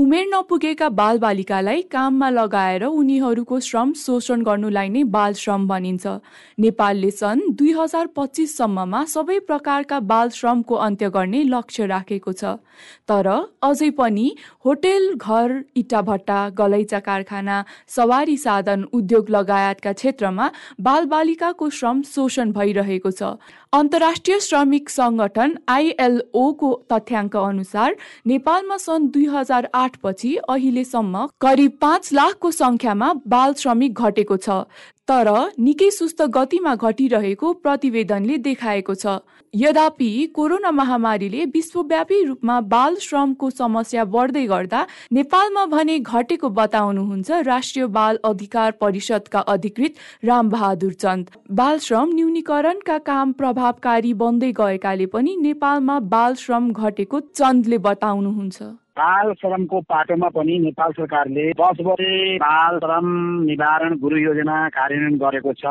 उमेर नपुगेका बालबालिकालाई काममा लगाएर उनीहरूको श्रम शोषण गर्नुलाई नै बाल श्रम भनिन्छ। नेपालले सन् दुई हजार पच्चिससम्ममा सबै प्रकारका बाल श्रमको अन्त्य गर्ने लक्ष्य राखेको छ। तर अझै पनि होटेल घर इटाभट्टा गलैचा कारखाना सवारी साधन उद्योग लगायतका क्षेत्रमा बालबालिकाको श्रम शोषण भइरहेको छ। अन्तर्राष्ट्रिय श्रमिक सङ्गठन आइएलओको तथ्याङ्क अनुसार नेपालमा सन् दुई हजार आठपछि अहिलेसम्म करिब पाँच लाखको सङ्ख्यामा बाल श्रमिक घटेको छ तर निकै सुस्त गतिमा घटिरहेको प्रतिवेदनले देखाएको छ। यद्यपि कोरोना महामारीले विश्वव्यापी रूपमा बाल श्रमको समस्या बढ्दै गर्दा नेपालमा भने घटेको बताउनुहुन्छ राष्ट्रिय बाल अधिकार परिषदका अधिकृत रामबहादुर चन्द। बाल श्रम न्यूनीकरणका काम प्रभावकारी बन्दै गएकाले पनि नेपालमा बाल श्रम घटेको चन्दले बताउनुहुन्छ। बाल श्रमको पाटोमा पनि नेपाल सरकारले दस बजे बाल श्रम निवारण गुरु योजना कार्यान्वयन गरेको छ।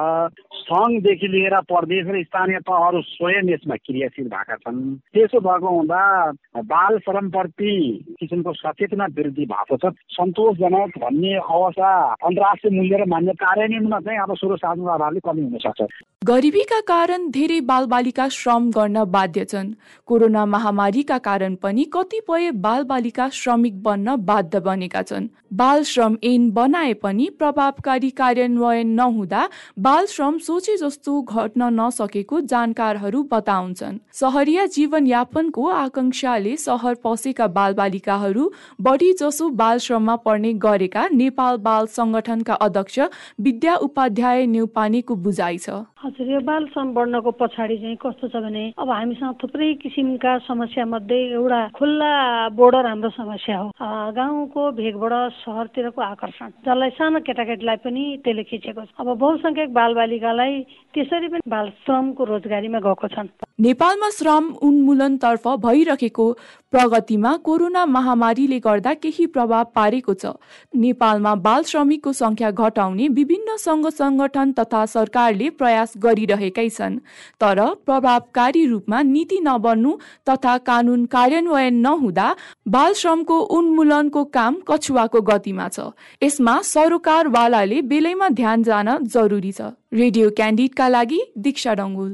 सङ्घदेखि लिएर प्रदेश र स्थानीय तहहरू स्वयं यसमा क्रियाशील भएका छन्। त्यसो भएको हुँदा बाल श्रमप्रति किसिमको सचेतना वृद्धि भएको छ। सन्तोषजनक भन्ने अवस्था अन्तर्राष्ट्रिय मूल्य र मान्य कार्यान्वयनमा चाहिँ अब सुरु साधन अभावले कमी हुन सक्छ। गरिबीका कारण धेरै बालबालिका श्रम गर्न बाध्य छन्। कोरोना महामारीका कारण पनि कतिपय बालबालिका श्रमिक बन्न बाध्य बनेका छन्। बाल श्रम ऐन बनाए पनि प्रभावकारी कार्यान्वयन नहुँदा बाल श्रम सोचे जस्तो घट्न नसकेको जानकारहरू बताउँछन्। सहरिया जीवनयापनको आकांक्षाले सहर पसेका बालबालिकाहरू बढी जसो बाल श्रममा पर्ने गरेका नेपाल बाल संगठनका अध्यक्ष विद्या उपाध्याय नेउपानेको बुझाइ छ। हजुर यो बाल श्रम बढ्नको पछाडि चाहिँ कस्तो छ भने अब हामीसँग थुप्रै किसिमका समस्या मध्ये एउटा खुल्ला बोर्डर हाम्रो समस्या हो। गाउँको भेगबाट सहरतिरको आकर्षण जसलाई सानो केटाकेटीलाई पनि त्यसले खिचेको छ। अब बहुसङ्ख्यक बालबालिकालाई त्यसरी पनि बाल श्रमको रोजगारीमा गएको छन्। नेपालमा श्रम उन्मूलनतर्फ भइरहेको प्रगतिमा कोरोना महामारीले गर्दा केही प्रभाव पारेको छ। नेपालमा बाल श्रमिकको संख्या घटाउने विभिन्न सङ्घ सङ्गठन तथा सरकारले प्रयास गरिरहेकै छन्। तर प्रभावकारी रूपमा नीति नबन्नु तथा कानुन कार्यान्वयन नहुँदा बाल श्रमको उन्मूलनको काम कछुवाको गतिमा छ। यसमा सरोकारवालाले बेलैमा ध्यान जान जरुरी छ। रेडियो क्यान्डिडका लागि दीक्षा डङ्गुल